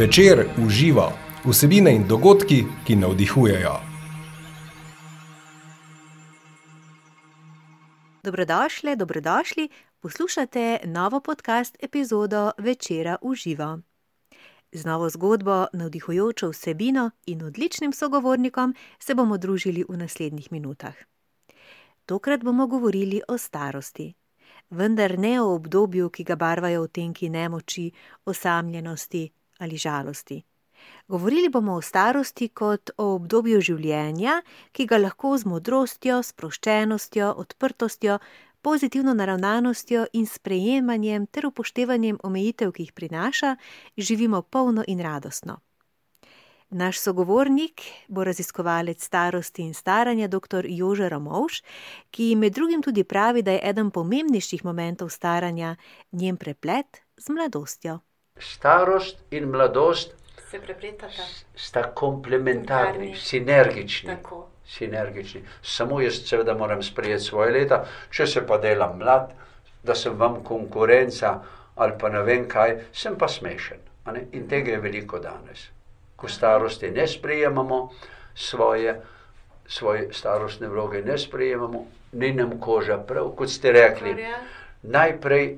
Večer uživa vsebine in dogodki, ki navdihujejo. Dobrodošli, dobrodošli, poslušate novo podcast epizodo Večera uživa. Z novo zgodbo, navdihujočo vsebino in odličnim sogovornikom se bomo družili v naslednjih minutah. Tokrat bomo govorili o starosti, vendar ne o obdobju, ki ga barvajo odtenki nemoči, osamljenosti ali žalosti. Govorili bomo o starosti kot o obdobju življenja, ki ga lahko z modrostjo, sproščenostjo, odprtostjo, pozitivno naravnanostjo in sprejemanjem ter upoštevanjem omejitev, ki jih prinaša, živimo polno in radostno. Naš sogovornik bo raziskovalec starosti in staranja dr. Jože Ramovš, ki med drugim tudi pravi, da je eden pomembnejših momentov staranja njen preplet z mladostjo. Starost in mladost Se prepletata. sta komplementarni, Komplementarni. sinergični. Tako. sinergični. Samo jaz seveda moram sprejeti svoje leta, če se pa delam mlad, da sem vam konkurenca ali pa ne vem kaj, sem pa smešen. In tega je veliko danes. Ko starosti ne sprejemamo, svoje, svoje starostne vloge ne sprejemamo, ni nam koža prav, kot ste rekli. Najprej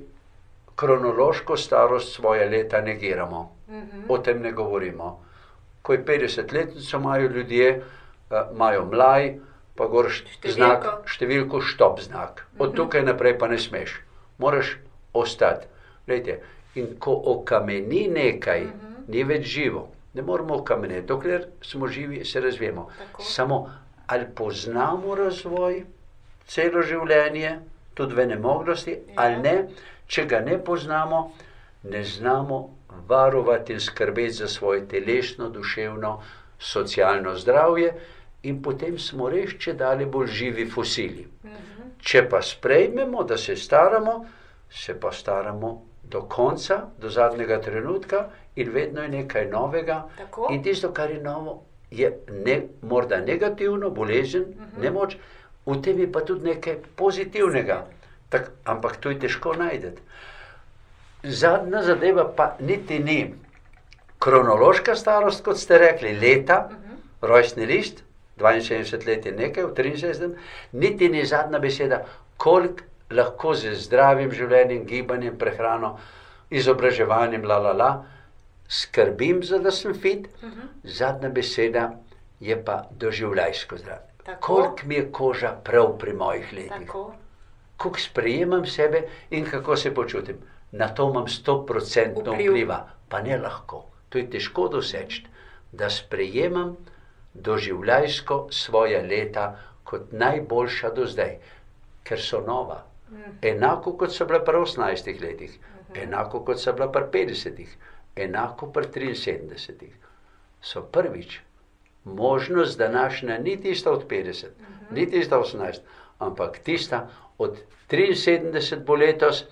kronološko starost svoje leta negiramo, o tem ne govorimo. Ko je 50 let, imajo ljudje, eh, imajo mlaj, pa gor št- Številko. znak, številko, štop znak. Od tukaj naprej pa ne smeš, moraš ostati. Glejte, in ko okameni nekaj, ni več živo. Ne moramo okameneti, dokler smo živi, se razvijemo. Tako. Samo ali poznamo razvoj celo življenje, tudi v nemoglosti, ali ne, če ga ne poznamo, ne znamo varovati in skrbeti za svoje telesno, duševno, socialno zdravje, in potem smo res če dalje bolj živi fosili. Če pa sprejmemo, da se staramo, se pa staramo do konca, do zadnjega trenutka, in vedno je nekaj novega. Tako. In tisto, kar je novo, je ne, morda negativno, bolezen, uh -huh. nemoč, v tem je pa tudi nekaj pozitivnega. Tak, ampak to je težko najti. Zadnja zadeva pa niti ni kronološka starost, kot ste rekli, leta, uh -huh. rojstni list, 72 let je nekaj, v 63, niti ni zadnja beseda, koliko lahko z zdravim življenjem, gibanjem, prehrano, izobraževanjem, la la la, skrbim za, da sem fit, uh -huh. zadnja beseda je pa doživljajsko zdravje. Koliko mi je koža prav pri mojih letih Tako. Kako sprejemam sebe in kako se počutim. Na to imam sto procentno Vpliv. vpliva, pa ne lahko. To je težko doseči, da sprejemam doživljajsko svoje leta kot najboljša do zdaj, ker so nova. Enako kot so bila pri 18 letih, enako kot so bila pri 50, enako pri 73. So prvič možnost današnja ni tista od 50, ni tista 18, ampak tista od 73 bo letos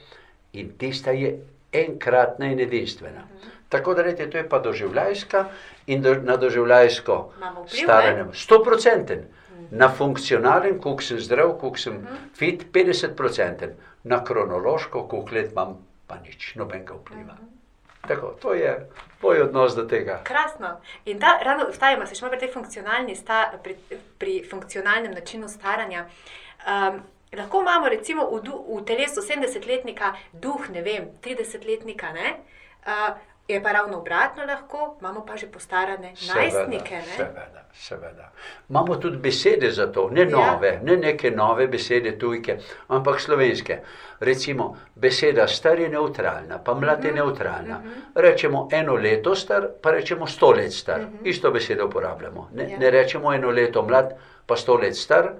in tista je enkratna in edinstvena. Tako da rečete, to je pa doživljajska in do, na doživljajsko staranje. Sto procenten. Na funkcionalen, koliko sem zdrav, koliko sem fit, 50 procenten. Na kronološko, koliko let imam, pa nič, nobenega vpliva. Tako, to je moj odnos do tega. Krasno. In ta, ravno ostajamo se še malo pri sta, pri, pri funkcionalnem načinu staranja. Um, lahko imamo recimo v, du, v telesu 70-letnika duh, ne vem, 30-letnika, ne? Uh, je pa ravno obratno lahko, imamo pa že postarane najstnike. Ne? Seveda, seveda. Imamo tudi besede za to, ne Ja. nove, ne neke nove besede tujke, ampak slovenske. Recimo, beseda star je neutralna, pa mlad Mhm, je neutralna. Rečemo eno leto star, pa rečemo sto let star. Isto besedo uporabljamo. Ne, Mhm. Ja. ne rečemo eno leto mlad, pa sto let star,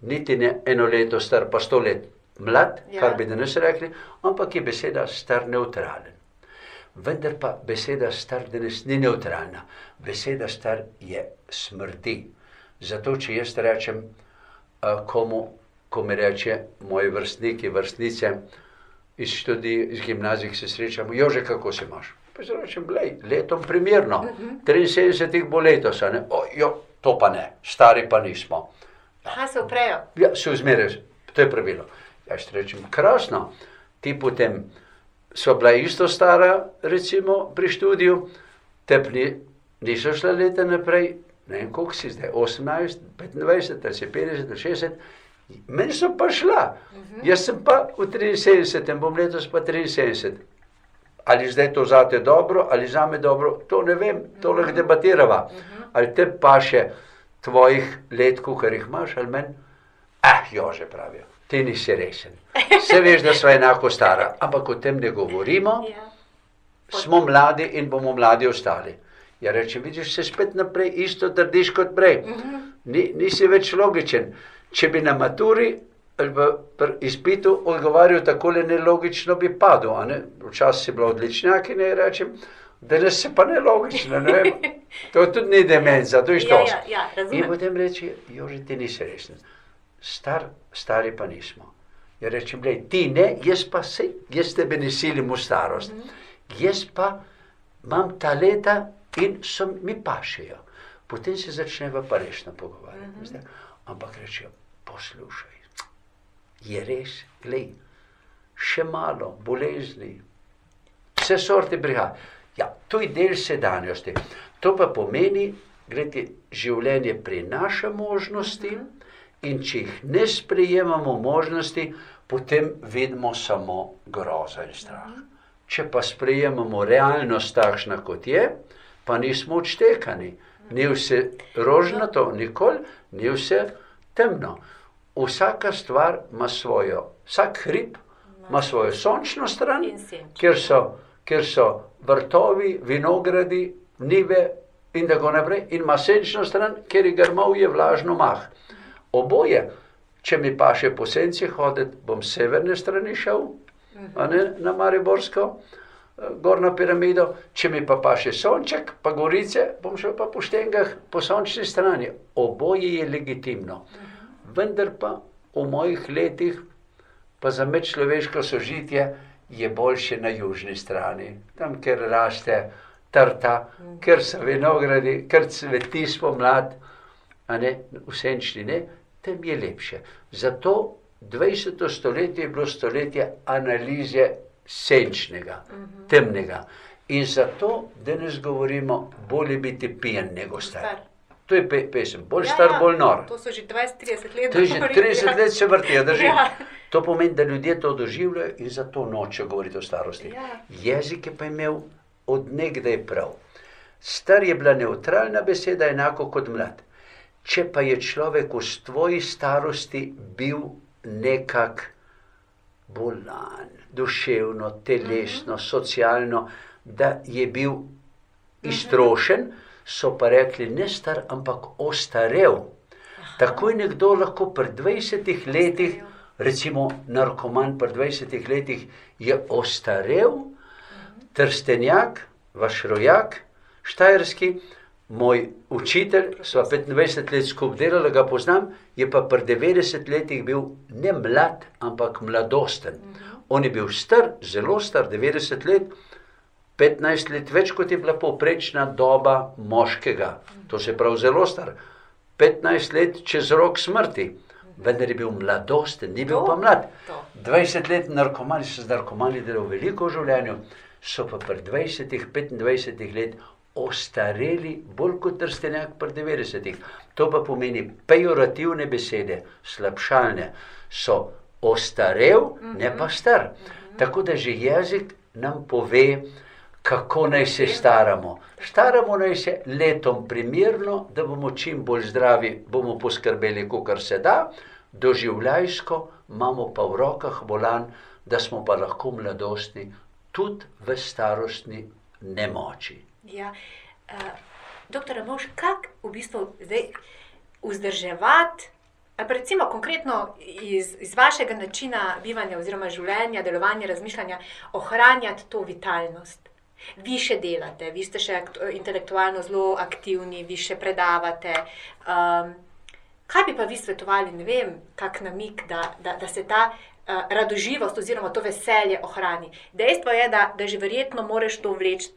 niti ne eno leto star, pa sto let mlad, Ja. kar bi danes rekli, ampak je beseda star neutralen. Vendar pa beseda star danes ni neutralna. Beseda star je smrti. Zato, če jaz rečem a, komu, ko mi reče moji vrstniki, vrstnice iz študij, iz gimnazij, se srečamo, jože, kako se imaš? Pa se rečem, glej, letom primerno, 73 bo letos, o, jo, to pa ne, stari pa nismo. Aha, se uprejo. Ja, se vzmeraj, to je pravilo. Jaz rečem, krasno, ti potem so bila isto stara, recimo pri študiju, Tepni niso šla leta naprej, ne vem, koliko si zdaj, 18, 25, ali si 50, ali 60. Meni so pa šla. Jaz sem pa v 73, bom letos pa 73. Ali zdaj to zate dobro, ali za me dobro, to ne vem, to lahko debatirava. Ali te pa še tvojih let, kar jih imaš, ali meni. Ah, jože pravijo, ti nisi resen. Vse veš, da smo enako stara, ampak o tem ne govorimo, Ja. smo mladi in bomo mladi ostali. Ja, rečem, vidiš se spet naprej, isto trdiš kot prej. Ni, nisi več logičen. Če bi na maturi ali pri izpitu odgovarjal tako nelogično, bi padel. ne. Včasih si bila odličnjak in rečem, da ne se pa nelogično. Ne vem. to tudi ni demenca, to je Ja, štos. ja, ja, in potem reče, jože, ti nisi resen. Star, stari pa nismo. Ja, rečem, glej, ti ne, jaz pa se, jaz tebe ne silim v starost. Jaz pa imam ta leta in so mi pašejo. Potem se začneva pa resno pogovarjati. veste. Ampak rečejo, poslušaj, je res, glej, še malo bolezni, vse sorte prihaja. Ja, to je del sedanjosti. To pa pomeni, gledajte, življenje prinaša možnosti in če jih ne sprejemamo možnosti, potem vidimo samo grozo in strah. Če pa sprejemamo realnost takšna, kot je, pa nismo odštekani. Ni vse rožnato, nikoli, ni vse temno. Vsaka stvar ima svojo, vsak hrib ima svojo sončno stran, kjer so, kjer so vrtovi, vinogradi, nive in tako naprej, in ima senčno stran, kjer je grmovje vlažno mah. Oboje, če mi pa še po senci hoditi, bom s severne strani šel, ne na Mariborsko, eh, gornjo piramido, če mi pa pa še sonček, pa gorice, bom šel pa po štengah po sončni strani. Oboje je legitimno. Vendar pa v mojih letih, pa za medčloveško sožitje, je boljše na južni strani, tam, kjer raste trta, ker so vinogradi, ker cveti spomlad, a ne v senčni ne, tem je lepše. Zato 20. stoletje je bilo stoletje analize senčnega, temnega. In zato danes govorimo, bolje biti pijan nego star. Star. To je pe pesem, bolj Ja, star, ja, bolj nor. To so že 20-30 let. To je že govorili, 30 ja. let se vrtijo, drži. Ja. To pomeni, da ljudje to doživljajo in zato nočejo govoriti o starosti. Ja. Jezik je pa imel odnegdaj prav. Star je bila neutralna beseda, enako kot mlad. Če pa je človek v svoji starosti bil nekak bolan, duševno, telesno, socialno, da je bil iztrošen, so pa rekli ne star, ampak ostarel. Tako je nekdo lahko pri 20 letih, recimo narkoman pri 20 letih, je ostarel, trstenjak, vaš rojak, štajerski, moj učitelj, sva 25 let skupaj delala, ga poznam, je pa pri 90 letih bil ne mlad, ampak mladosten. On je bil star, zelo star, 90 let, 15 let več kot je bila povprečna doba moškega. To se pravi zelo star. 15 let čez rok smrti, vendar je bil mladosten, ni bil To, pa mlad. to. 20 let narkomani so z narkomani delali veliko v življenju, so pa pri 20, 25 let ostareli bolj kot trstenjak pri 90. To pa pomeni pejorativne besede, slabšalne, so ostarel, ne pa star. Tako da že jezik nam pove, kako naj se staramo. Staramo naj se letom primerno, da bomo čim bolj zdravi, bomo poskrbeli, kar se da, doživljajsko imamo pa v rokah volan, da smo pa lahko mladostni, tudi v starostni nemoči. Ja. Uh, doktor Mož, kako v bistvu zdaj vzdrževati, recimo konkretno iz, iz vašega načina bivanja oziroma življenja, delovanja, razmišljanja, ohranjati to vitalnost? Vi še delate, vi ste še intelektualno zelo aktivni, vi še predavate. Um, kaj bi pa vi svetovali, ne vem, kak namik, da, da, da se ta uh, radoživost oziroma to veselje ohrani? Dejstvo je, da, da že verjetno moreš to vleči,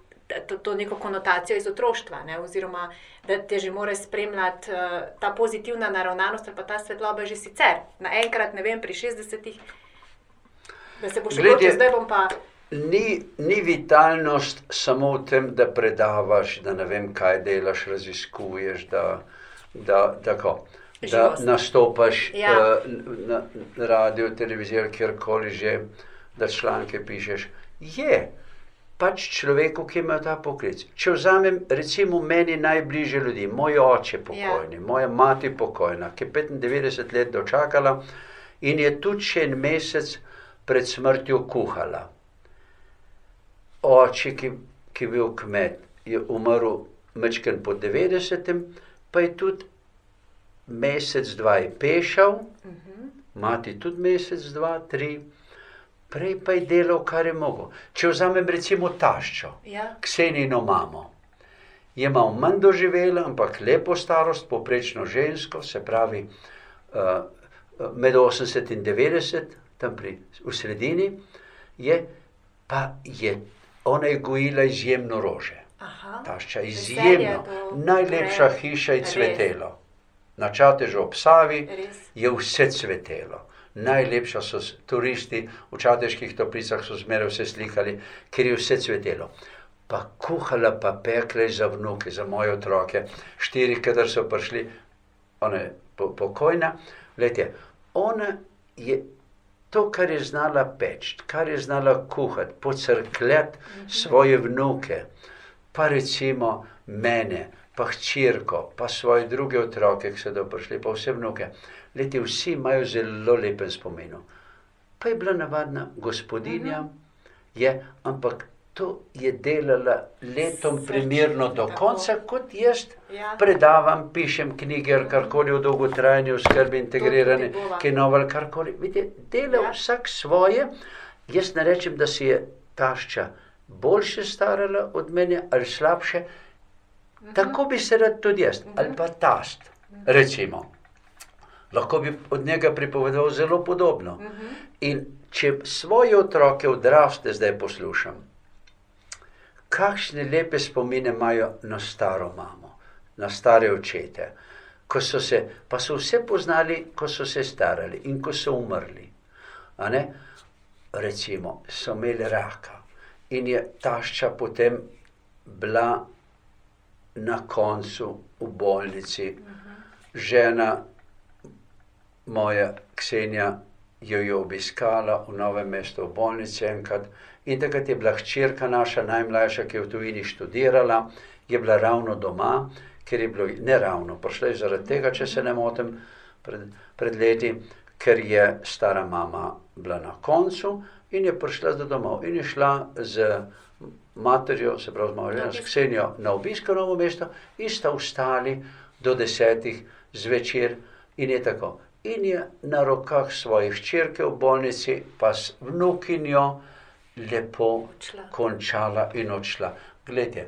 to, to neko konotacijo iz otroštva, ne? oziroma da te že mora spremljati uh, ta pozitivna naravnanost ali pa ta svetloba že sicer. Naenkrat, ne vem, pri 60-ih, da se boš odločil, zdaj bom pa. Ni, ni vitalnost samo v tem, da predavaš, da ne vem, kaj delaš, raziskuješ, da, da, tako, da nastopaš Ja. ja. na, na radiju, televiziji, ali kjerkoli že, da članke pišeš. Je pač človeku, ki ima ta poklic. Če vzamem, recimo, meni najbližje ljudi, moj oče pokojni, ja. moja mati pokojna, ki je 95 let dočakala in je tudi še en mesec pred smrtjo kuhala. Oče, ki, ki je bil kmet, je umrl mečken po 90, pa je tudi mesec, dva je pešal, mati tudi mesec, dva, tri, prej pa je delal, kar je mogel. Če vzamem recimo taščo, Ja. Ksenino mamo, je malo manj doživela, ampak lepo starost, poprečno žensko, se pravi uh, med 80 in 90, tam pri, v sredini, je, pa je ona je gojila izjemno rože. Aha. Tašča, izjemno, najlepša greja. hiša je Res. cvetelo. Na Čatežu ob Savi Res. je vse cvetelo. Najlepša so turisti v čateških toplicah so zmeraj vse slikali, ker je vse cvetelo. Pa kuhala, pa pekla za vnuke, za moje otroke, štiri, kadar so prišli, ona je po, pokojna. Glejte, ona je to, kar je znala peči, kar je znala kuhati, pocrkljati svoje vnuke, pa recimo mene, pa hčerko, pa svoje druge otroke, ki so do prišli, pa vse vnuke. Leti, vsi imajo zelo lepen spomin. Pa je bila navadna gospodinja, je, ampak to je delala letom primerno do konca, kot jaz Ja. predavam, pišem knjige ali karkoli o dolgotrajni oskrbi, integrirani, tudi bova. ki je novo ali karkoli. Vidite, dela Ja. vsak svoje. Jaz ne rečem, da si je tašča boljše starala od mene ali slabše. Mhm. Tako bi se rad tudi jaz, ali pa tast, recimo. Lahko bi od njega pripovedoval zelo podobno. Mhm. In če svoje otroke odraste zdaj poslušam, kakšne lepe spomine imajo na staro mamo, na stare očete, ko so se, pa so vse poznali, ko so se starali in ko so umrli. A ne? Recimo, so imeli raka in je tašča potem bila na koncu v bolnici, žena moja Ksenija jo je obiskala v novem mestu v bolnici enkrat in takrat je bila hčerka naša najmlajša, ki je v tujini študirala, je bila ravno doma, ker je bilo ne ravno, prišla je zaradi tega, če se ne motim, pred, pred leti, ker je stara mama bila na koncu in je prišla zdaj domov in je šla z materjo, se pravi z ženo, s Ksenijo na obisk v novo mesto in sta vstali do desetih zvečer in je tako. In je na rokah svoje hčerke v bolnici, pa s vnukinjo lepo Odšla. končala in odšla. Glejte,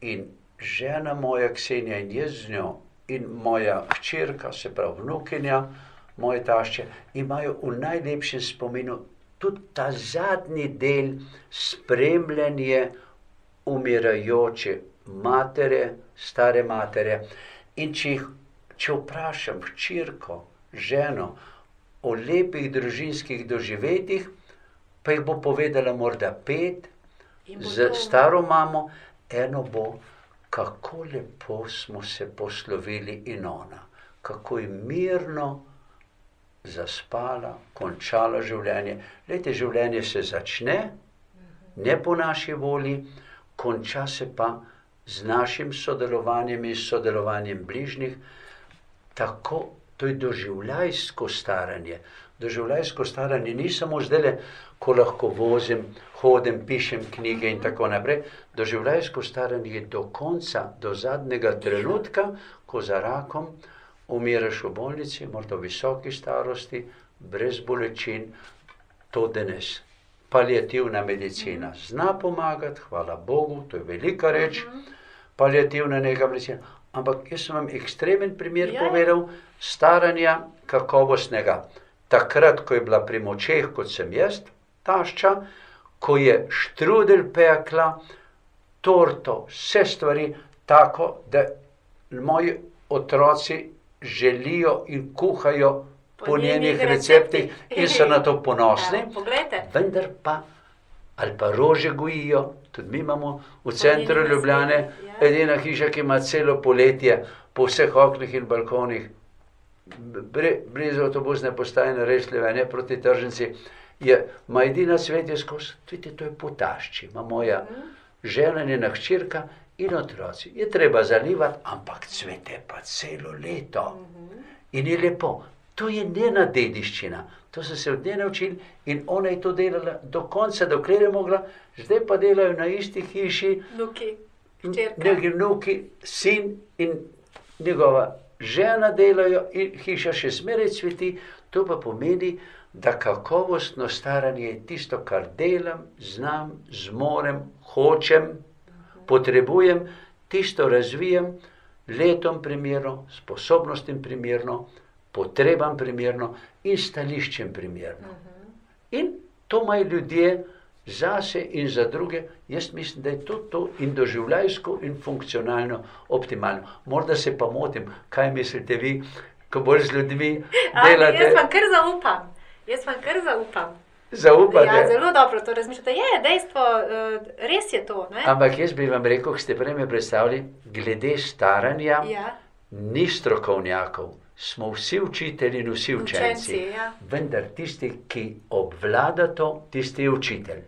in žena moja Ksenija in jaz z njo in moja hčerka, se pravi vnukinja, moje tašče, imajo v najlepšem spominu tudi ta zadnji del spremljanje umirajoče matere, stare matere. In če, jih, če vprašam hčerko, ženo o lepih družinskih doživetjih, pa jih bo povedala morda pet, z staro mamo, eno bo, kako lepo smo se poslovili in ona, kako je mirno zaspala, končala življenje. Lejte, življenje se začne, ne po naši volji, konča se pa z našim sodelovanjem in sodelovanjem bližnjih. Tako, to je doživljajsko staranje. Doživljajsko staranje ni samo zdaj, ko lahko vozim, hodim, pišem knjige in tako naprej. Doživljajsko staranje je do konca, do zadnjega trenutka, ko za rakom umiraš v bolnici, morda v visoki starosti, brez bolečin, to danes. Palijativna medicina zna pomagati, hvala Bogu, to je velika reč, palijativna neka medicina. Ampak jaz sem vam ekstremen primer Ja, ja. ja. povedal staranja kakovostnega. Takrat, ko je bila pri močeh, kot sem jaz, tašča, ko je štrudel pekla, torto, vse stvari tako, da moji otroci želijo in kuhajo po, po njenih receptih in so na to ponosni. Poglejte. Vendar pa ali pa rože gojijo. Tudi mi imamo v centru Ljubljane ja. edina hiša, ki ima celo poletje po vseh oknih in balkonih, bre, blizu avtobusne postaje na Rešljeve, ne proti tržnici, je, ima edina svet je skozi, vidite, to je potašči, ima moja žena, njena hčerka in otroci. Je treba zalivati, ampak cvete pa celo leto. In je lepo. To je njena dediščina, to so se od nje naučili in ona je to delala do konca, dokler je mogla, zdaj pa delajo na isti hiši, Nuki, hčerka. neki vnuki, sin in njegova žena delajo in hiša še zmeraj cveti. To pa pomeni, da kakovostno staranje je tisto, kar delam, znam, zmorem, hočem, potrebujem, tisto razvijem, letom primerno, sposobnostim primerno, potrebam primerno in stališčem primerno. In to imajo ljudje zase in za druge. Jaz mislim, da je to, to in doživljajsko, in funkcionalno optimalno. Morda se pa motim, kaj mislite vi, ko bolj z ljudmi delate. Jaz vam kar zaupam. Jaz vam kar zaupam. Zaupate. Ja, zelo dobro to razmišljate. Je dejstvo, eh, res je to. Ne? Ampak jaz bi vam rekel, ste prej me predstavili, glede staranja, Ja. ni strokovnjakov, smo vsi učitelji in vsi učenci. Učenci, ja. Vendar tisti, ki obvlada to, tisti je učitelj.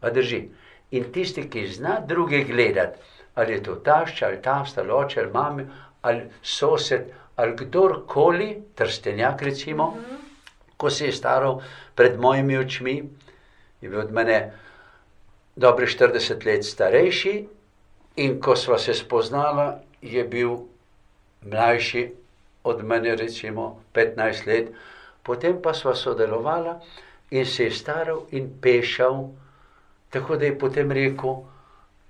A drži. In tisti, ki zna druge gledati, ali je to tašča, ali tašč, ali oče, ali mami, ali sosed, ali kdorkoli, trstenjak recimo, ko se je staral pred mojimi očmi, je bil od mene dobre 40 let starejši, in ko sva se spoznala, je bil mlajši od mene, recimo 15 let, potem pa sva sodelovala in se je staral in pešal, tako da je potem rekel,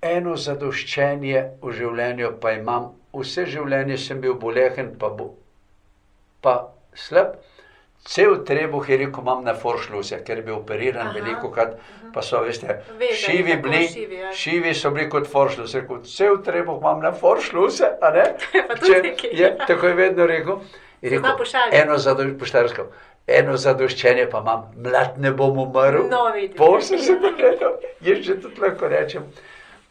eno zadoščenje v življenju pa imam, vse življenje sem bil bolehen, pa, bo, pa slab. Cel trebuh je rekel, imam na foršluse, ker je bil operiran Aha, veliko krat, pa so, veste, Vezani, šivi bili, šivi, ja. šivi so bili kot foršluse, rekel, cel trebuh imam na foršluse, a ne? Če- nekaj, je, ja. tako je vedno rekel. Je rekel, eno zadoščenje, poštarsko, eno zadoščenje pa imam, mlad ne bom umrl. No, vidite. Po 80 letih, jaz že tudi lahko rečem.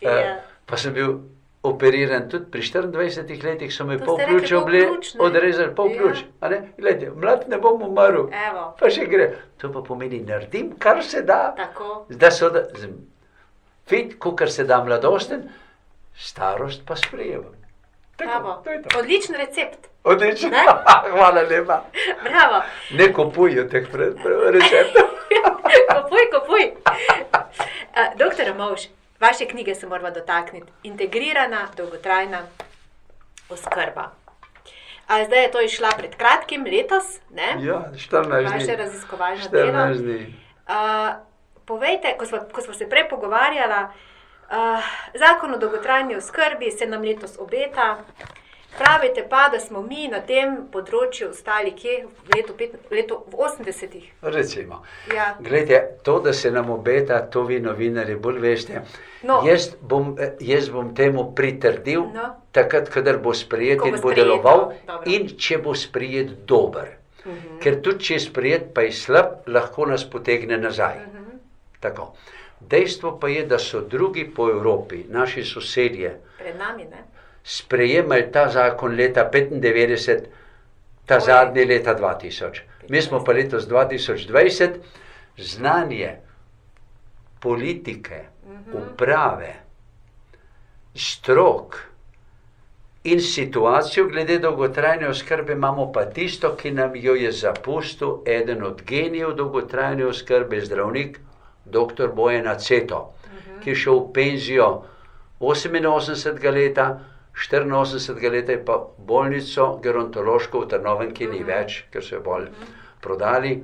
Ja. Eh, pa sem bil operiran tudi pri 24 letih, so mi pol pol bili odrezali, pol Ja. pljuč. a ne. Glejte, mlad ne bom umrl, Evo, pa še gre. To pa pomeni, naredim, kar se da. tako. Da so da, z- fit, kar se da mladosten, starost pa sprejemam. Tako, to to. Odličen recept. Odlično. Ne? Hvala lepa. Bravo. Ne kupujo teh receptov. Kupuj, kupuj. Uh, doktor Mož, vaše knjige se moramo dotakniti. Integrirana, dolgotrajna oskrba. A zdaj je to išla pred kratkim, letos, ne? Ja, 14 dni. Vaše raziskovalno delo. 14 dni. Uh, povejte, ko smo, ko smo se prej pogovarjali, uh, zakon o dolgotrajni oskrbi se nam letos obeta. Pravite pa, da smo mi na tem področju ostali kje v letu, pet, letu v 80-ih. Recimo. Ja. Glejte, to, da se nam obeta, to vi novinari bolj veste. No. Jaz, bom, jaz bom temu pritrdil, No. takrat, kadar bo sprejet Ko in bo bo deloval, dobro. in če bo sprejet dober. Uh -huh. Ker tudi če je sprejet, pa je slab, lahko nas potegne nazaj. Uh -huh. Tako. Dejstvo pa je, da so drugi po Evropi, naši sosedje, Pred nami, ne? Sprejemali ta zakon leta 95, ta Oj. zadnji leta 2000. Mi smo pa letos 2020, znanje politike, uprave, strok in situacijo glede dolgotrajne oskrbe imamo pa tisto, ki nam jo je zapustil eden od genijev dolgotrajne oskrbe, zdravnik, dr. Bojan Aceto, ki je šel v penzijo 88 leta, 84 leta je pa bolnico gerontološko v Trnovem, ki ni več, ker so jo bolj prodali,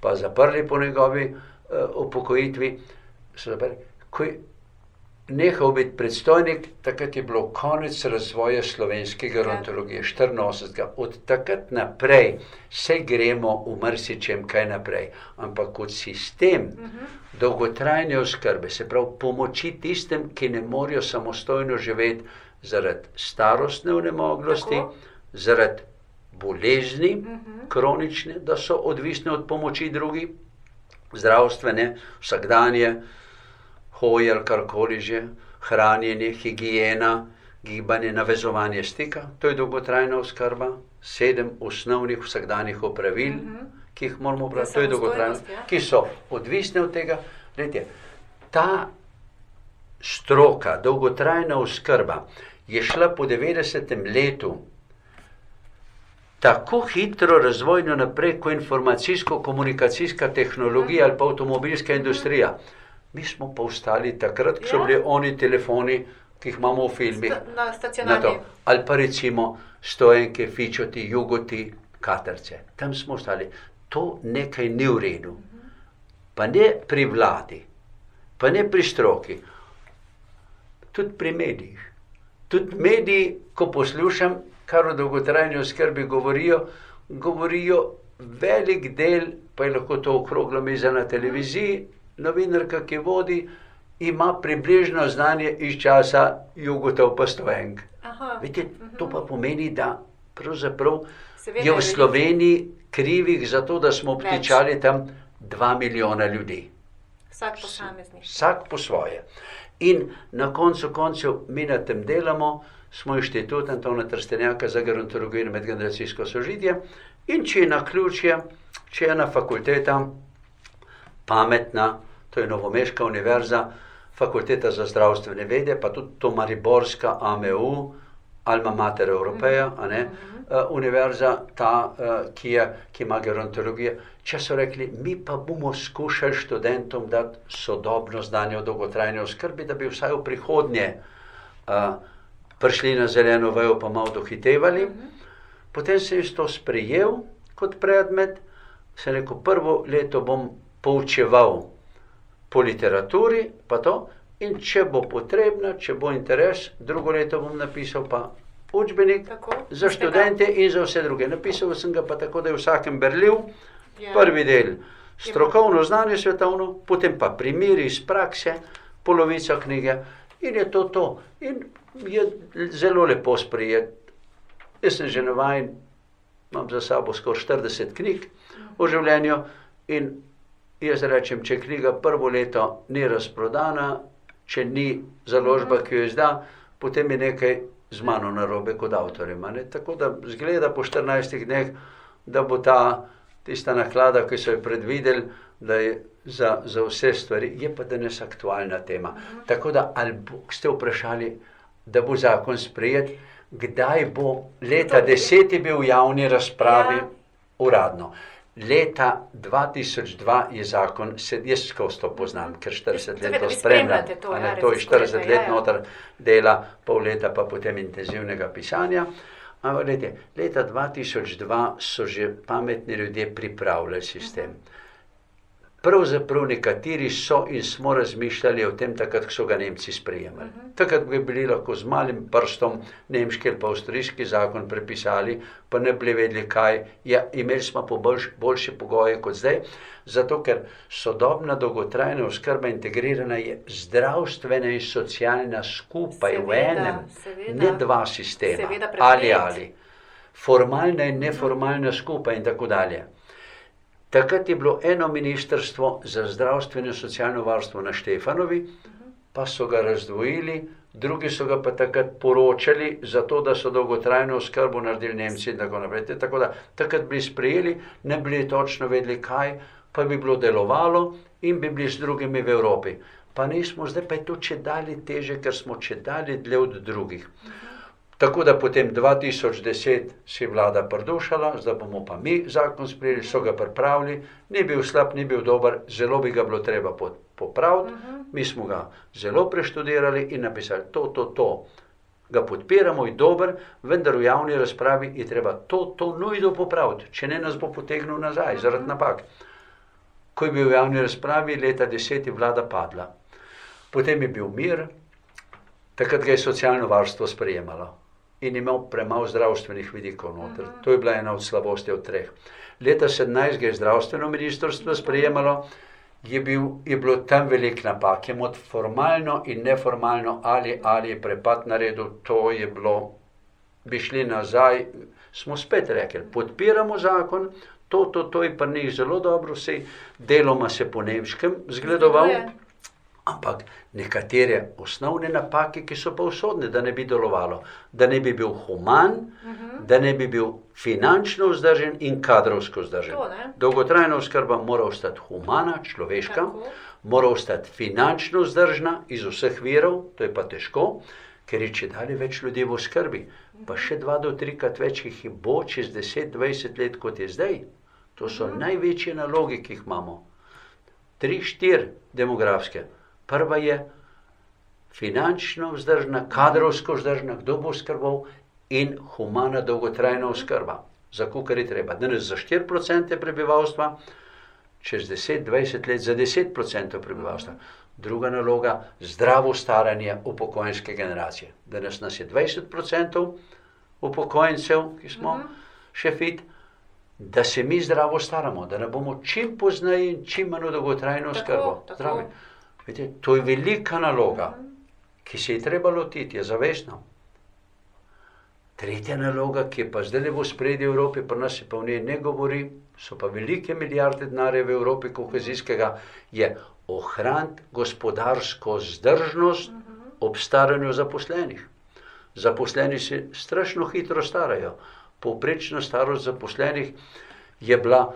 pa zaprli po njegovi uh, upokojitvi. Zaprli. Ko je nehal biti predstojnik, takrat je bilo konec razvoja slovenske gerontologije, 84. Od takrat naprej se gremo v marsičem kaj naprej, ampak kot sistem dolgotrajne oskrbe, se pravi pomoči tistem, ki ne morejo samostojno živeti zaradi starostne vnemoglosti, Tako. zaradi bolezni kronične, da so odvisne od pomoči drugih, zdravstvene, vsakdanje, hoje ali karkoli že, hranjenje, higiena, gibanje, navezovanje stika, to je dolgotrajna oskrba, sedem osnovnih vsakdanjih opravil, uh -huh. ki jih moramo upravljati, to je samostojnost, ja. ki so odvisne od tega. Glede, ta stroka, dolgotrajna oskrba, je šla po 90. letu tako hitro razvojno naprej, kot informacijsko-komunikacijska tehnologija ali pa avtomobilska industrija. Mi smo pa ostali takrat, ko so Ja. bili oni telefoni, ki jih imamo v filmih. Na Na stacionarni. Ali pa recimo stojenke, fičoti, jugoti, katerce. Tam smo ostali. To nekaj ni v redu. Pa ne pri vladi, pa ne pri stroki, tudi pri medijih. Tudi mediji, ko poslušam, kar o dolgotrajni oskrbi govorijo, govorijo velik del, pa je lahko to okroglo miza na televiziji, novinarka, ki vodi, ima približno znanje iz časa jugotov pa stojenk. Aha. Vidite, to pa pomeni, da pravzaprav Seveda je v. Sloveniji krivih za to, da smo obtičali tam dva milijona ljudi. Vsak posameznik. Vsak po svoje. In na koncu koncev mi na tem delamo, smo inštitut Antona Trstenjaka za gerontologijo in medgeneracijsko sožitje. In če je na ključje, če je ena fakulteta pametna, to je Novomeška univerza, fakulteta za zdravstvene vede, pa tudi to Mariborska AMU, Alma Mater Europeja, a ne, eh, univerza, ta, eh, ki, je, ki ima gerontologijo. Če so rekli, mi pa bomo skušali študentom dati sodobno znanje o dolgotrajni oskrbi, da bi vsaj v prihodnje uh, prišli na zeleno vejo, pa malo dohitevali. Potem sem jaz to sprejel kot predmet, se rekel, prvo leto bom poučeval po literaturi, pa to, in če bo potrebno, če bo interes, drugo leto bom napisal pa učbenik Tako, za študente in za vse druge. Napisal sem ga pa tako, da je vsakem berljiv. Ja. Prvi del strokovno znanje svetovno, potem pa primeri iz prakse, polovica knjige in je to to. In je zelo lepo sprijet. Jaz sem že navajen, imam za sabo skoraj 40 knjig o življenju in jaz rečem, če knjiga prvo leto ni razprodana, če ni založba, ki jo izda, potem je nekaj z mano narobe kot avtorjem. Tako da zgleda po 14 dneh, da bo ta tista naklada, ki so jo predvideli, da je za, za vse stvari, je pa danes aktualna tema. Tako da, ali bo, ste vprašali, da bo zakon sprejet, kdaj bo, leta 10 je bil v javni razpravi, Ja. uradno. Leta 2002 je zakon, se, jaz skozi to poznam, ker 40 Seveda, let to spremljam. to, ne, ja, to je raziskujete, 40 ja, let ja. noter dela, pol leta pa potem intenzivnega pisanja. Ampak gledajte, leta 2002 so že pametni ljudje pripravljali sistem. Pravzaprav nekateri so in smo razmišljali o tem, takrat, ko so ga Nemci sprejemali. Takrat bi bili lahko z malim prstom nemški ali pa avstrijski zakon prepisali, pa ne bi vedeli, kaj. Ja, imeli smo pa boljš, boljše pogoje kot zdaj, zato ker sodobna dolgotrajna oskrba integrirana je zdravstvena in socialna skupaj v Seveda, enem, seveda. ne dva sistema, Seveda ali ali. Formalna in neformalna skupaj in tako dalje. Takrat je bilo eno ministrstvo za zdravstveno in socialno varstvo na Štefanovi, pa so ga razdvojili, drugi so ga pa takrat poročali, zato da so dolgotrajno oskrbo naredili Nemci in tako naprej. Tako da takrat bi sprejeli, ne bi bili točno vedeli, kaj, pa bi bilo delovalo in bi bili z drugimi v Evropi. Pa nismo, zdaj pa je to če dalje teže, ker smo če dalje dlje od drugih. Tako da potem 2010 si vlada prdušala, zdaj bomo pa mi zakon sprejeli, so ga pripravili, ni bil slab, ni bil dober, zelo bi ga bilo treba po- popraviti. Mi smo ga zelo preštudirali in napisali to, to, to. Ga podpiramo, je dober, vendar v javni razpravi je treba to, to nujno popraviti, če ne nas bo potegnil nazaj zaradi napak. Ko je bil v javni razpravi, leta 10 je vlada padla. Potem je bil mir, takrat ga je socialno varstvo sprejemalo in imel premalo zdravstvenih vidikov noter. To je bila ena od slabosti od treh. Leta 17 ga je zdravstveno ministrstvo sprejemalo, je, bil, je bilo tam velik napak, je mod formalno in neformalno ali, ali je prepad naredil, to je bilo, bi šli nazaj, smo spet rekli, podpiramo zakon, to, to, to je pa njih zelo dobro, vse deloma se po nemškem zgledoval. Zgleduje. Ampak nekatere osnovne napake, ki so pa usodne, da ne bi delovalo, da ne bi bil human, uh -huh. da ne bi bil finančno vzdržen in kadrovsko vzdržen. To, ne. Dolgotrajna oskrba mora ostati humana, človeška, Tako. mora ostati finančno vzdržna iz vseh virov, to je pa težko, ker je če dalje več ljudi v oskrbi. Pa še dva do trikrat več jih bo čez 10-20 let, kot je zdaj. To so največje naloge, ki jih imamo. Tri, štiri demografske. Prva je finančno vzdržna, kadrovsko vzdržna, kdo bo skrbel in humana dolgotrajna oskrba. Za kar je treba. Danes za 4% prebivalstva, čez 10-20 let za 10% prebivalstva. Druga naloga, zdravo staranje upokojenske generacije. Danes nas je 20% upokojencev, ki smo še fit, da se mi zdravo staramo, da ne bomo čim pozneje in čim manj dolgotrajno oskrbo. Zdravi. Vidite, to je velika naloga, ki se je treba lotiti, je zavestno. Tretja naloga, ki je pa zdaj v spredju Evrope, pa nas se pa v njej ne govori, so pa velike milijarde denarja v Evropi kohezijskega, je ohraniti gospodarsko zdržnost ob staranju zaposlenih. Zaposleni se strašno hitro starajo. Povprečna starost zaposlenih je bila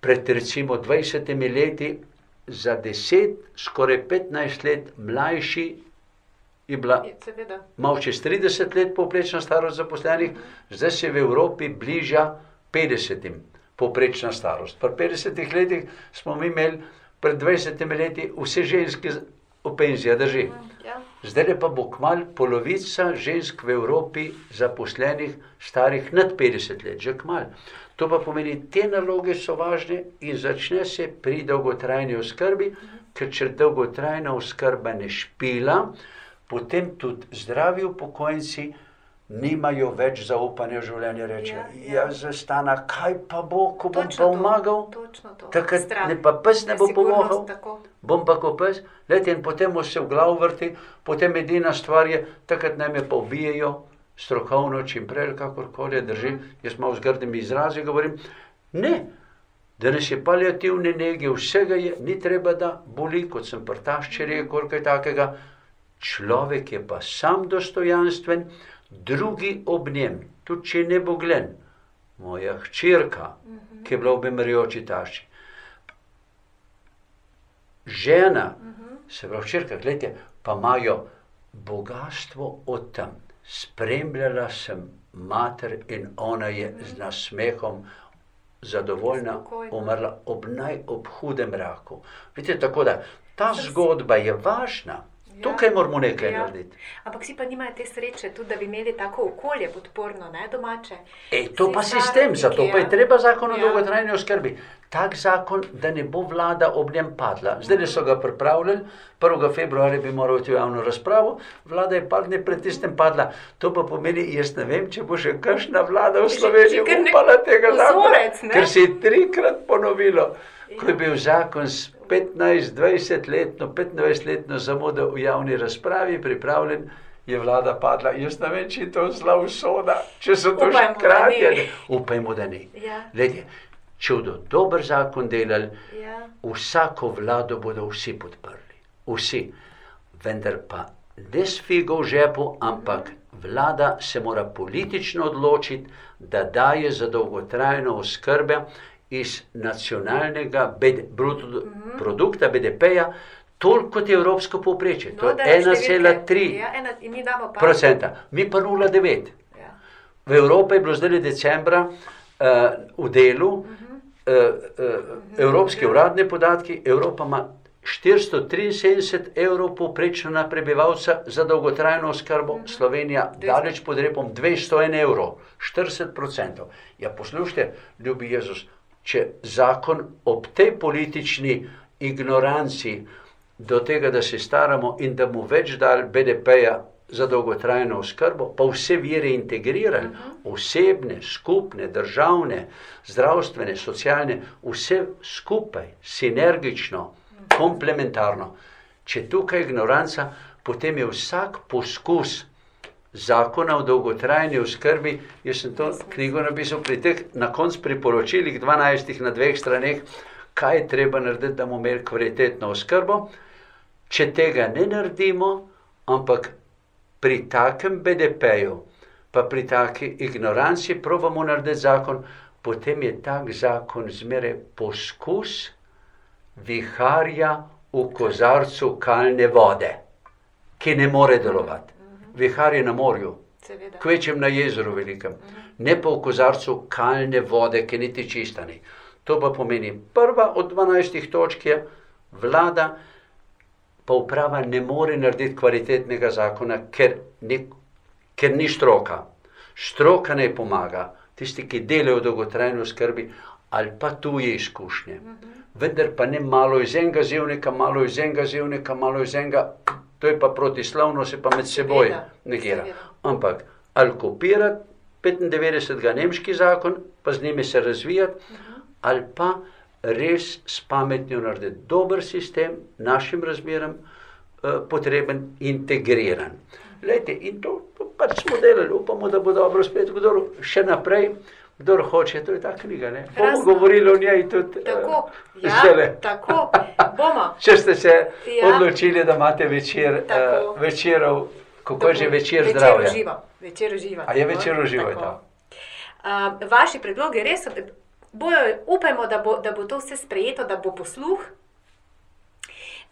pred recimo 20 leti za 10, skoraj 15 let mlajši, je bila Je, Seveda. malo čez 30 let povprečna starost zaposlenih, zdaj se v Evropi bliža 50. povprečna starost. Pri 50 letih smo mi imeli pred 20 leti vse ženske v penziji, drži. Ja. Zdaj pa bo kmalu polovica žensk v Evropi zaposlenih starih nad 50 let, že kmalu. To pa pomeni, te naloge so važne in začne se pri dolgotrajni oskrbi, ker če dolgotrajna oskrba ne špila, potem tudi zdravi upokojenci nimajo več zaupanja v življenje. Rečejo, Ja, ja, ja. zastana, kaj pa bo, ko bom Točno pa. Točno to. Takrat Strah. ne pa pes ne bo tako. bom pa kot pes, leti in potem mu se v glavu vrti, potem edina stvar je, takrat naj me pa ubijejo, strokovno, čim prej, kakorkoli drži. Jaz malo z grdimi izrazi govorim. Ne, danes je paliativne nege, vsega je, ni treba, da boli, kot sem prtašče rekel, kaj takega. Človek je pa sam dostojanstven, drugi ob njem, tudi če ne bo glen. Moja hčerka, ki je bila v Bemerjoči tašči, žena, se pravi, črka, gledajte, pa imajo bogatstvo od tam. Spremljala sem mater in ona je z nasmehom zadovoljna, umrla ob ob hudem raku. Vidite, tako da ta zgodba je važna. Ja. Tukaj moramo nekaj Ja. narediti. Ampak si pa nimajo te sreče, tudi da bi imeli tako okolje podporno, ne domače. E, to Vsi pa sistem, zato pa je ja. treba zakon o Ja. dolgotrajni oskrbi. Tak zakon, da ne bo vlada ob njem padla. Zdaj so ga pripravljali, 1. februarja bi moral iti v javno razpravo, vlada je par dni pred tistem padla. To pa pomeni, jaz ne vem, če bo še kakšna vlada v Sloveniji upala tega zakona, ker se je trikrat ponovilo. Ko je bil zakon s 15-20 letno, 25 letno zamudo v javni razpravi pripravljen, je vlada padla. Jaz ne vem, če je to zla usoda, če so to še Upajmo, ne. ali- Upajmo, da ne. Ja. Glede, če bodo dober zakon delali, Ja. vsako vlado bodo vsi podprli. Vsi. Vendar pa ne s figo v žepu, ampak vlada se mora politično odločiti, da daje za dolgotrajno oskrbe iz nacionalnega BD, bruto produkta BDP-ja toliko kot je evropsko povprečje. To No, je da številke- 1,3 Ja, ena, in mi damo pa. procenta, mi pa 0,9. Ja. V Evropi je bilo zdaj decembra uh, v delu, uh, uh, evropski uradni podatki, Evropa ima 473 evrov povprečno na prebivalca za dolgotrajno oskrbo, Slovenija daleč pod repom 201 evrov, 40 odstotkov. Ja, poslušajte, ljubi Jezus, če zakon ob tej politični ignoranci do tega, da se staramo in da mu več dal BDP-ja za dolgotrajno oskrbo, pa vse vire integrirali, osebne, skupne, državne, zdravstvene, socialne, vse skupaj, sinergično, komplementarno. Če tukaj je ignoranca, potem je vsak poskus zakona o dolgotrajni oskrbi, jaz sem to knjigo napisal pri teh na koncu priporočilih, 12 na dveh straneh, kaj je treba narediti, da bomo imeli kvalitetno oskrbo. Če tega ne naredimo, ampak pri takem BDP-ju, pa pri taki ignoranci probamo narediti zakon, potem je tak zakon zmeraj poskus viharja v kozarcu kalne vode, ki ne more delovati. Vihar je na morju, Seveda. kvečem na jezeru velikem, ne pa v kozarcu kalne vode, ki niti čista ni. To pa pomeni, prva od 12 točk je vlada, pa uprava ne more narediti kvalitetnega zakona, ker ni, ker ni stroka. Stroka naj pomaga, tisti, ki delajo v dolgotrajni skrbi ali pa tuje izkušnje. Vendar pa ne malo iz enega zevnika, malo iz enega zevnika, malo iz enega, to je pa protislovno, se pa med seboj Seveda, negira. seveda. Ampak ali kopirati 95. nemški zakon, pa z njimi se razvijati, ali pa res s pametjo narediti dober sistem, našim razmeram eh, potreben, integriran. Lejte, in to, to pač smo delali, upamo, da bo dobro spet, kdor še naprej, kdor hoče, to je ta knjiga. Ne? Bomo Krasno. govorili o njej tudi eh, Tako, ja, zdajle. tako, bomo. Če ste se Ja. odločili, da imate večer, Tako. uh, večerov, kako je že večer večer zdravja. uživa. Večer uživa. A je večer uživa, Tako. Uh, vaši predlogi res bojo, upajmo, da bo, da bo to vse sprejeto, da bo posluh.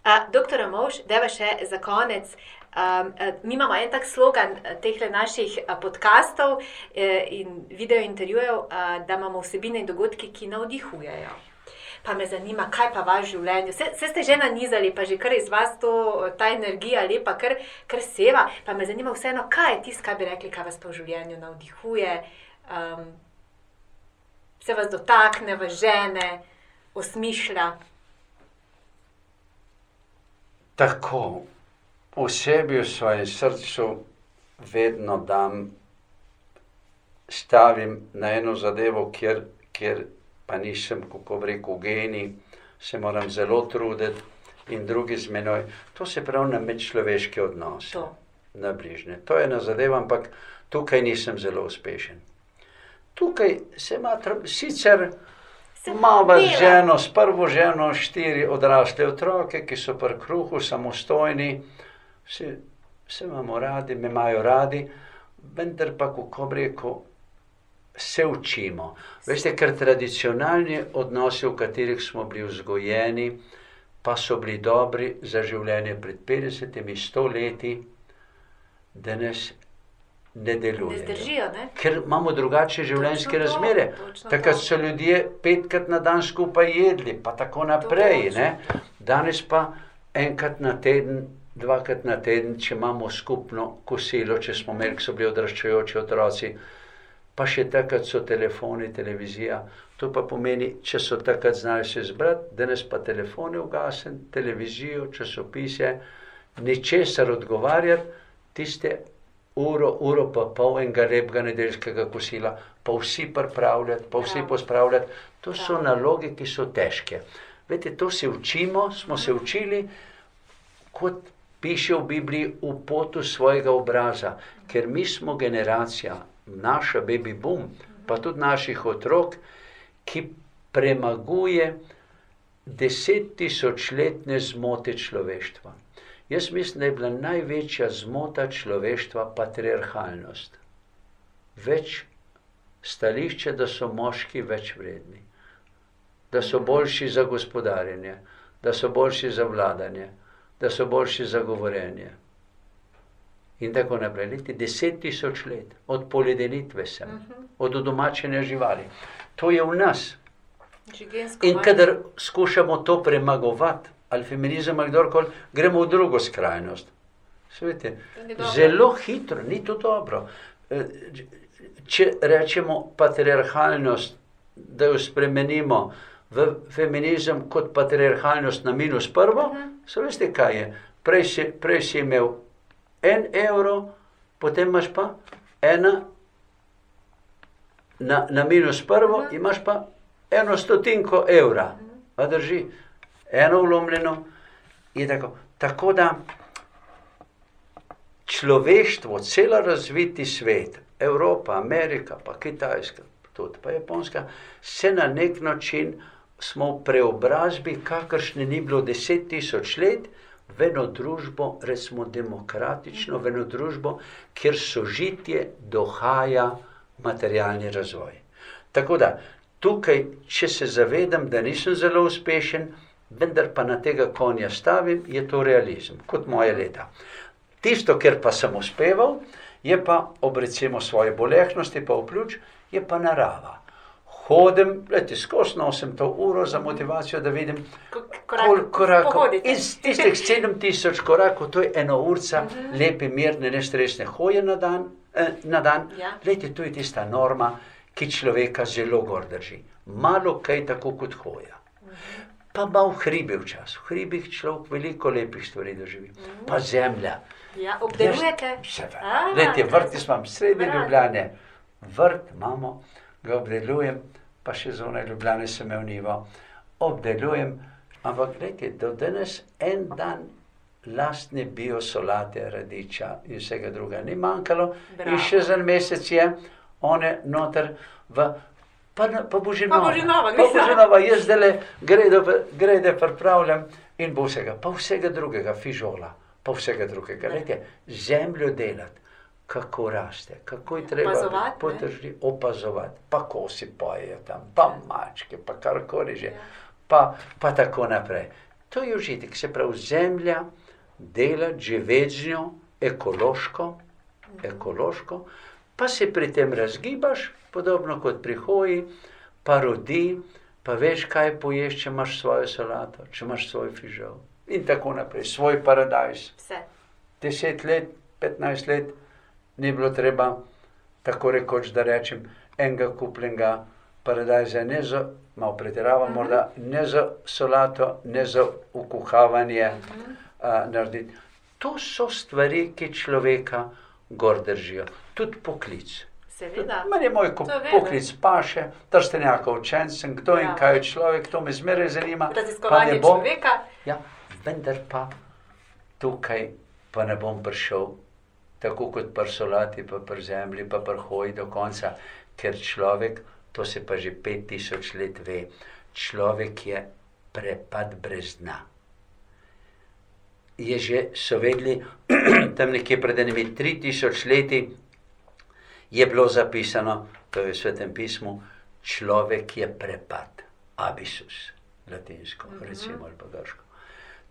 Uh, doktor Mož, deva še za konec. Um, mi imamo en tak slogan teh naših podkastov uh, in video intervjujev, da imamo vsebine in dogodki, ki navdihujejo. Pa me zanima, kaj pa vaš življenje. Vse, vse ste že nanizali, pa že kar iz vas to, ta energija lepa, kar, kar seva. Pa me zanima vseeno, kaj je tisto, kaj bi rekli, kaj vas pa v življenju navdihuje, um, se vas dotakne, vas žene, osmišlja. Tako, v sebi, v svojem srcu, vedno dam, stavim na eno zadevo, kjer, kjer pa nisem, kako bi rekel, genij, se moram zelo truditi in drugi z menoj. To se pravi na medčloveške odnose, To. na bližnje. To je ena zadeva, ampak tukaj nisem zelo uspešen. Tukaj se matram, sicer Mama z ženo, s prvo ženo, štiri odrasle otroke, ki so pri kruhu, samostojni, se, se imamo radi, me imajo radi, vendar pa, kako bi rekel, se učimo. Veste, ker tradicionalni odnosi, v katerih smo bili vzgojeni, pa so bili dobri za življenje pred 50-100 leti, danes ne Ne delujejo. zdržijo, ne? Ker imamo drugačne življenjske to, razmere. točno Takrat to. so ljudje petkrat na dan skupaj jedli, pa tako naprej. točno. Ne? Danes pa enkrat na teden, dvakrat na teden, če imamo skupno kosilo, če smo imeli, so bili odraščajoči otroci, pa še takrat so telefoni, televizija. To pa pomeni, če so takrat znali se zbrati, danes pa telefone ugasen, televizijo, časopise, ničesar odgovarjati, tiste uro, uro pa pol enega lepega nedeljskega kosila, pa vsi pripravljati, pa vsi Bravo. pospravljati. To so Bravo. naloge, ki so težke. Veste, to se učimo, smo se učili, kot piše v Bibliji, v potu svojega obraza, ker mi smo generacija, naša baby boom, pa tudi naših otrok, ki premaguje deset tisočletne zmote človeštva. Jaz mislim, da je bila največja zmota človeštva patriarhalnost. Več stališče, da so moški več vredni, da so boljši za gospodarjenje, da so boljši za vladanje, da so boljši za govorjenje. In tako naprej. Leti deset tisoč let, od poledenitve sem, od domačenja živali. To je v nas. In kadar skušamo to premagovati, ali feminizem ali kdorkoli, gremo v drugo skrajnost. Svete, zelo hitro, ni to dobro. Eh, Če rečemo patriarhalnost, da jo spremenimo v feminizem kot patriarhalnost na minus prvo, uh -huh. so veste, kaj je. Prej si, prej si imel en evro, potem imaš pa ena na, na minus prvo, uh -huh. imaš pa eno stotinko evra. A drži, eno vlomljeno je tako. Tako da človeštvo, cela razviti svet, Evropa, Amerika, pa Kitajska, tudi pa Japonska, se na nek način smo v preobrazbi, kakršne ni bilo deset tisoč let, v eno družbo, recimo demokratično, v eno družbo, kjer sožitje dohaja materialni razvoj. Tako da tukaj, če se zavedam, da nisem zelo uspešen, vendar pa na tega konja stavim, je to realizem, kot moje leta. Tisto, kar pa sem uspeval, je pa ob recimo svoje bolehnosti, pa v pljuč, je pa narava. Hodim, leti skozi nosim to uro za motivacijo, da vidim, koliko korakov. pohodite. Iz tistih 7000 korakov, to je ena urca, lepe, mirne, nestresne hoje na dan. Eh, na dan. Ja. Lejte, to je tista norma, ki človeka zelo gor drži. Malo kaj tako kot hoja. Pa malo hribe včasih. V hribih človek veliko lepih stvari doživi. Pa zemlja. Ja, obdelujete? Seveda. A, Lejte, to vrt je imam sredi Bravo. Ljubljane. Vrt imamo, ga obdelujem, pa še zunaj Ljubljane sem imel nivo. Obdelujem, ampak gledajte, do danes en dan lastne biosolate, radiča in vsega druga ni manjkalo. Bravo. In še za en mesec je one noter v. Pa, pa Božinova. Pa Božinova, pa mislim. Božinova, jaz zdaj grede, grede pripravljam in bo vsega, pa vsega drugega, fižola, pa vsega drugega. Glejte, zemljo delati, kako raste, kako je treba Opazovati, potržiti, opazovati, pa kosi pojejo tam, pa mačke, pa karkoli že, Ja. pa, pa tako naprej. To je užitek, se pravi, zemlja dela, živeti z njo, ekološko, ekološko, pa se pri tem razgibaš, podobno kot pri hoji, pa rodi, pa veš, kaj poješ, če imaš svojo solato, če imaš svoj fižol. In tako naprej, svoj paradajz. Vse. Deset let, petnajst let ni bilo treba, tako rekoč, da rečem, enega kupljenega paradajza, ne za, malo pretiravam, morda ne za solato, ne za ukuhavanje a, narediti. To so stvari, ki človeka gor držijo, tudi poklic. Seveda. Meni je moj poklic paše, trstenjaka učen sem, kdo in Bravo. kaj je človek, to me zmeraj zanima. pa Raziskovanje bom- človeka. Ja, vendar pa tukaj pa ne bom prišel tako kot pri solati, pa pri zemlji, pa pri hoji do konca, ker človek, to se pa že 5000 let ve, človek je prepad brez dna. Je že, so vedeli, tam nekje pred enimi 3000 leti je bilo zapisano, to je v svetem pismu, človek je prepad, abisus, latinsko, recimo ali pa grško.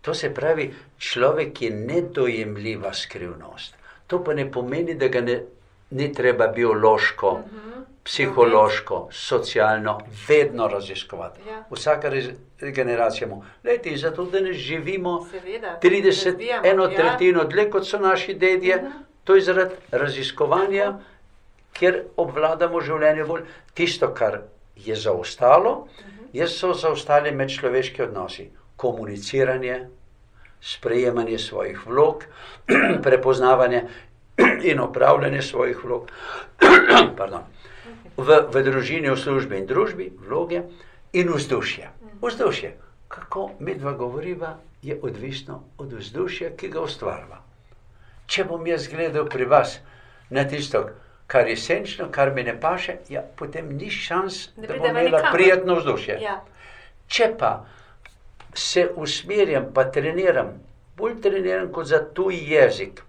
To se pravi, človek je nedojemljiva skrivnost. To pa ne pomeni, da ga ne, ni treba biološko, uh -huh. psihološko, socialno, vedno raziskovati. Ja. Vsaka rez- generacija mu. Lejte, in zato danes živimo Seveda. 30, razvijamo, eno ja. tretjino dlje kot so naši dedje, uh -huh. to je zaradi raziskovanja, kjer obvladamo življenje bolj. Tisto, kar je zaostalo, -huh. je so zaostali medčloveški odnosi, komuniciranje, sprejemanje svojih vlog, prepoznavanje in opravljanje svojih vlog. Pardon. v, v družini, v službi in družbi, vloge in vzdušje. Vzdušje, kako mi dva govoriva, je odvisno od vzdušja, ki ga ustvarjava. Če bom jaz gledal pri vas na tisto, kar je senčno, kar mi ne paše, ja, potem ni šans, Ne da bom imela nikamor. prijetno vzdušje. Ja. Če pa se usmerjam, pa treniram, bolj treniram kot za tuj jezik,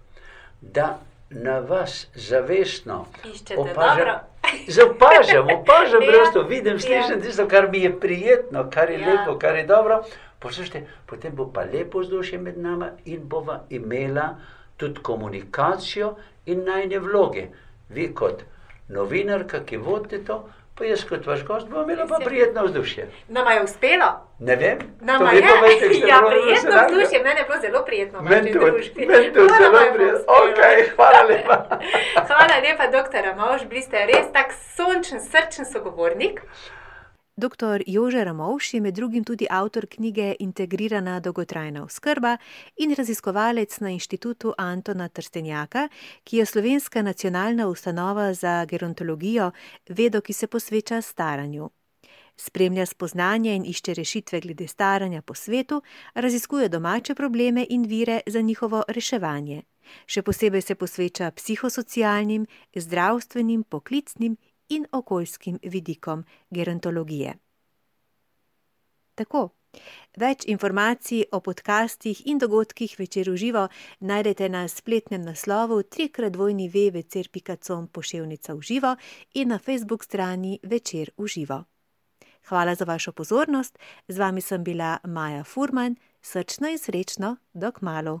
da na vas zavestno Iščete dobro. Zapažam, opažam, Ja, prosto vidim, slišim ja. tisto, kar mi je prijetno, kar je Ja. lepo, kar je dobro. Poslušajte, potem bo pa lepo vzdušje med nami in bova imela tudi komunikacijo in najne vloge. Vi kot novinarka, ki vodite to, pa jaz kot vaš gost, bom imela pa prijetno vzdušje. Nama je uspelo. Ne vem, Nama je. povejte, ja, prijetno vzdušje, meni je bilo zelo prijetno. Meni tudi, meni tudi zelo prijetno. uspelo. Ok, hvala lepa. Hvala lepa, doktor Ramovš, bili ste res tak sončen, srčen sogovornik. Dr. Jože Ramovš je med drugim tudi avtor knjige Integrirana dolgotrajna oskrba in raziskovalec na inštitutu Antona Trstenjaka, ki je slovenska nacionalna ustanova za gerontologijo, vedo, ki se posveča staranju. Spremlja spoznanje in išče rešitve glede staranja po svetu, raziskuje domače probleme in vire za njihovo reševanje. Še posebej se posveča psihosocialnim, zdravstvenim, poklicnim in okoljskim vidikom gerontologije. Tako, Več informacij o podcastih in dogodkih večer v živo najdete na spletnem naslovu trikratvojni.vvcer.com poševnica v živo in na facebook strani večer v živo. Hvala za vašo pozornost, z vami sem bila Maja Furman, srčno in srečno, dok malo.